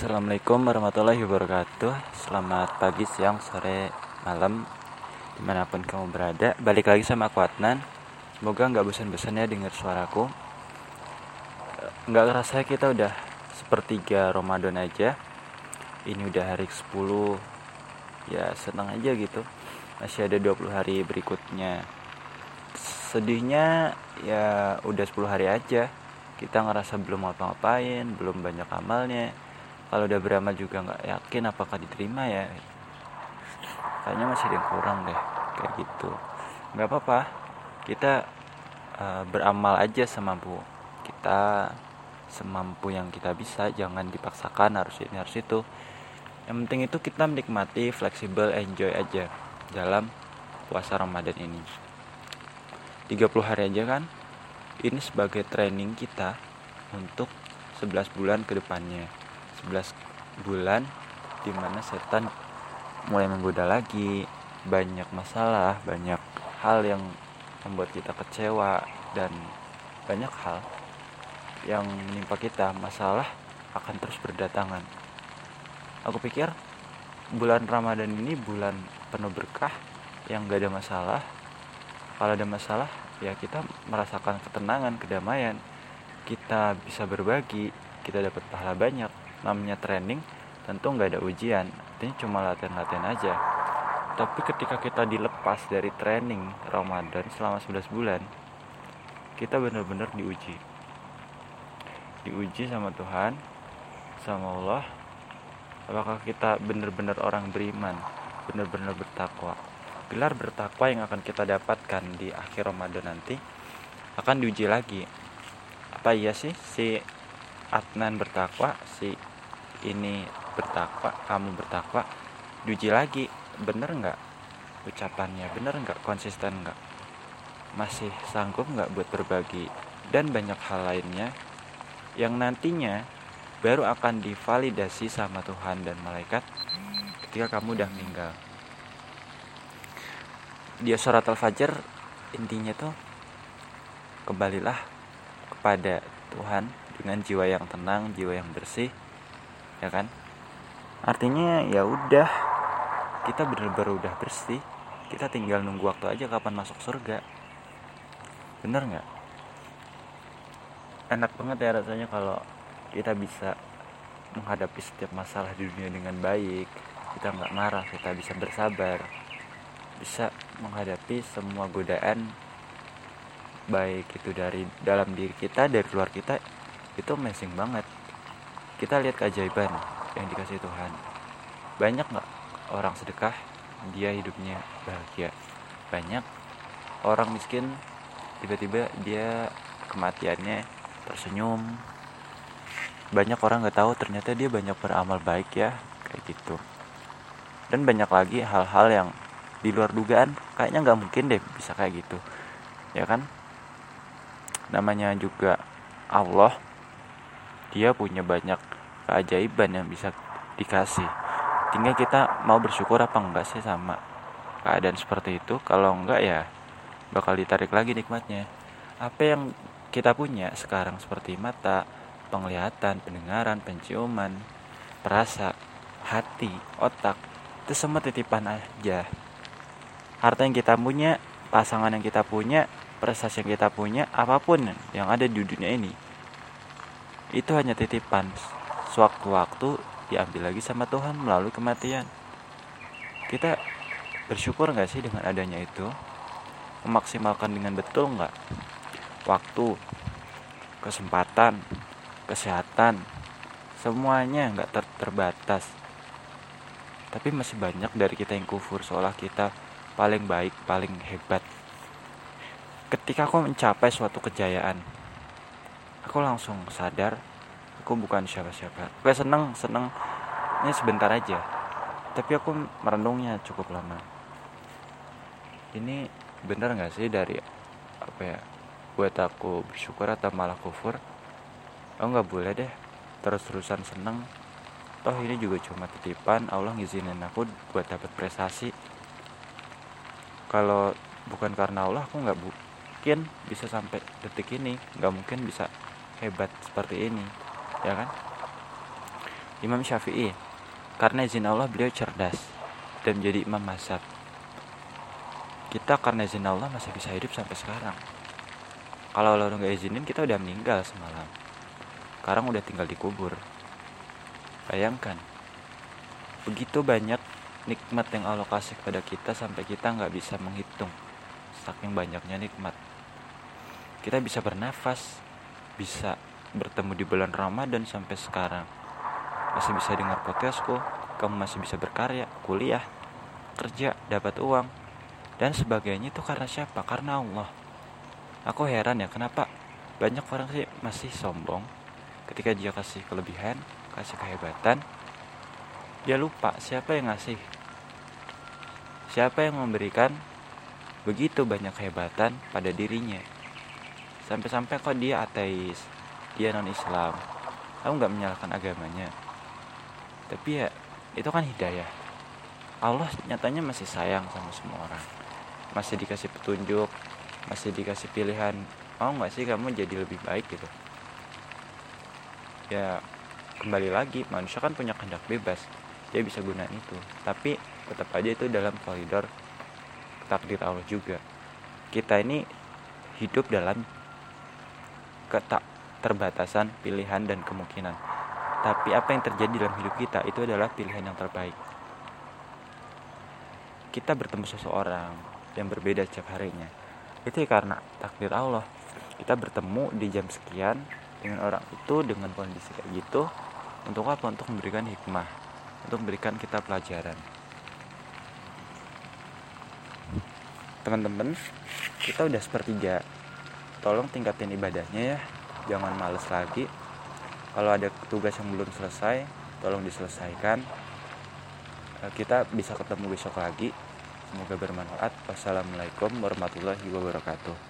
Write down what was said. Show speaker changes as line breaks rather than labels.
Assalamualaikum warahmatullahi wabarakatuh. Selamat pagi, siang, sore, malam Di mana pun kamu berada. Balik lagi sama aku Adnan. Semoga nggak bosan-bosan ya dengar suaraku. Nggak kerasa kita udah sepertiga Ramadan aja. Ini udah hari ke-10 Ya senang aja gitu. Masih ada 20 hari berikutnya. Sedihnya ya udah 10 hari aja. Kita ngerasa belum apa-apain, belum banyak amalnya, kalau udah beramal juga nggak yakin apakah diterima ya. Kayaknya masih ada yang kurang deh kayak gitu. Nggak apa-apa. Kita uh, beramal aja semampu kita semampu yang kita bisa. Jangan dipaksakan harus ini harus itu. Yang penting itu kita menikmati fleksibel enjoy aja dalam puasa Ramadan ini. 30 hari aja kan? Ini sebagai training kita untuk 11 bulan ke depannya 11 bulan di mana setan mulai menggoda lagi. Banyak masalah banyak hal yang membuat kita kecewa dan banyak hal yang menimpa kita. Masalah akan terus berdatangan. Aku pikir bulan Ramadan ini bulan penuh berkah yang gak ada masalah. Kalau ada masalah ya kita merasakan ketenangan kedamaian. Kita bisa berbagi kita dapat pahala banyak namanya training tentu nggak ada ujian. Ini cuma latihan-latihan aja. Tapi ketika kita dilepas dari training Ramadan selama 11 bulan kita benar-benar diuji. Diuji sama Tuhan sama Allah apakah kita benar-benar orang beriman benar-benar bertakwa. Gelar bertakwa yang akan kita dapatkan di akhir Ramadan nanti akan diuji lagi. Apa iya sih si Adnan bertakwa si ini bertakwa kamu bertakwa. Diuji lagi bener nggak? Ucapannya bener nggak? Konsisten nggak? Masih sanggup nggak buat berbagi? Dan banyak hal lainnya yang nantinya baru akan divalidasi sama Tuhan dan malaikat ketika kamu udah meninggal. Dia surat al-fajr intinya tuh kembalilah kepada Tuhan dengan jiwa yang tenang jiwa yang bersih ya kan? Artinya ya udah kita bener-bener udah bersih. Kita tinggal nunggu waktu aja kapan masuk surga. Bener nggak? Enak banget ya rasanya kalau kita bisa menghadapi setiap masalah di dunia dengan baik. Kita nggak marah kita bisa bersabar. Bisa menghadapi semua godaan baik itu dari dalam diri kita dari luar kita itu amazing banget kita lihat keajaiban yang dikasih Tuhan. Banyak nggak orang sedekah? Dia hidupnya bahagia. Banyak orang miskin tiba-tiba dia kematiannya tersenyum. Banyak orang nggak tahu ternyata dia banyak beramal baik ya kayak gitu. Dan banyak lagi hal-hal yang di luar dugaan kayaknya nggak mungkin deh bisa kayak gitu. Ya kan? Namanya juga Allah. Dia punya banyak keajaiban yang bisa dikasih. Tinggal kita mau bersyukur apa enggak sih sama keadaan seperti itu? Kalau enggak ya bakal ditarik lagi nikmatnya. Apa yang kita punya sekarang seperti mata penglihatan pendengaran penciuman perasa hati otak itu semua titipan aja. Harta yang kita punya pasangan yang kita punya prestasi yang kita punya apa pun yang ada di dunia ini itu hanya titipan sewaktu-waktu diambil lagi sama Tuhan melalui kematian. Kita bersyukur nggak sih dengan adanya itu? Memaksimalkan dengan betul nggak? Waktu kesempatan kesehatan semuanya nggak ter terbatas. Tapi masih banyak dari kita yang kufur seolah kita paling baik paling hebat. Ketika aku mencapai suatu kejayaan aku langsung sadar aku bukan siapa-siapa. Gue seneng seneng. Ini sebentar aja. Tapi aku merenungnya cukup lama. Ini bener nggak sih dari apa ya buat aku bersyukur atau malah kufur? Aku nggak boleh deh. Terus-terusan seneng. Toh ini juga cuma titipan. Allah ngizinin aku buat dapat prestasi. Kalau bukan karena Allah aku nggak mungkin bisa sampai detik ini. Nggak mungkin bisa hebat seperti ini ya kan? Imam Syafi'i. Karena izin Allah beliau cerdas dan menjadi imam mazhab. Kita karena izin Allah masih bisa hidup sampai sekarang. Kalau Allah nggak izinin kita udah meninggal semalam. Sekarang udah tinggal dikubur bayangkan begitu banyak nikmat yang Allah kasih kepada kita sampai kita nggak bisa menghitung saking banyaknya nikmat. Kita bisa bernafas bisa bertemu di bulan Ramadan sampai sekarang. Masih bisa dengar podcastku kamu masih bisa berkarya kuliah kerja dapat uang dan sebagainya itu karena siapa? Karena Allah. Aku heran ya kenapa banyak orang sih masih sombong? Ketika dia kasih kelebihan kasih kehebatan dia lupa siapa yang ngasih. Siapa yang memberikan begitu banyak kehebatan pada dirinya? Sampai-sampai kok dia ateis dia non Islam aku nggak menyalahkan agamanya. Tapi ya itu kan hidayah. Allah nyatanya masih sayang sama semua orang. Masih dikasih petunjuk masih dikasih pilihan. Mau nggak sih kamu jadi lebih baik gitu? Ya kembali lagi manusia kan punya kehendak bebas. Dia bisa gunain itu. Tapi tetap aja itu dalam koridor takdir Allah juga. Kita ini hidup dalam ketak terbatasan pilihan dan kemungkinan. Tapi apa yang terjadi dalam hidup kita itu adalah pilihan yang terbaik. Kita bertemu seseorang yang berbeda setiap harinya. Itu ya karena takdir Allah. Kita bertemu di jam sekian dengan orang itu dengan kondisi kayak gitu untuk apa? Untuk memberikan hikmah untuk memberikan kita pelajaran. Teman-teman kita udah sepertiga. Tolong tingkatin ibadahnya ya jangan males lagi kalau ada tugas yang belum selesai tolong diselesaikan eh, kita bisa ketemu besok lagi Semoga bermanfaat. Wassalamualaikum warahmatullahi wabarakatuh.